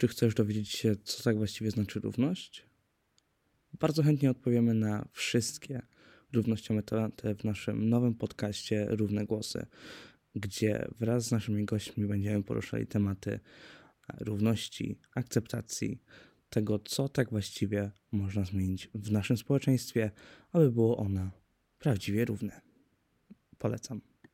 Czy chcesz dowiedzieć się, co tak właściwie znaczy równość? Bardzo chętnie odpowiemy na wszystkie równościowe tematy w naszym nowym podcaście Równe Głosy, gdzie wraz z naszymi gośćmi będziemy poruszali tematy równości, akceptacji, tego, co tak właściwie można zmienić w naszym społeczeństwie, aby było ono prawdziwie równe. Polecam.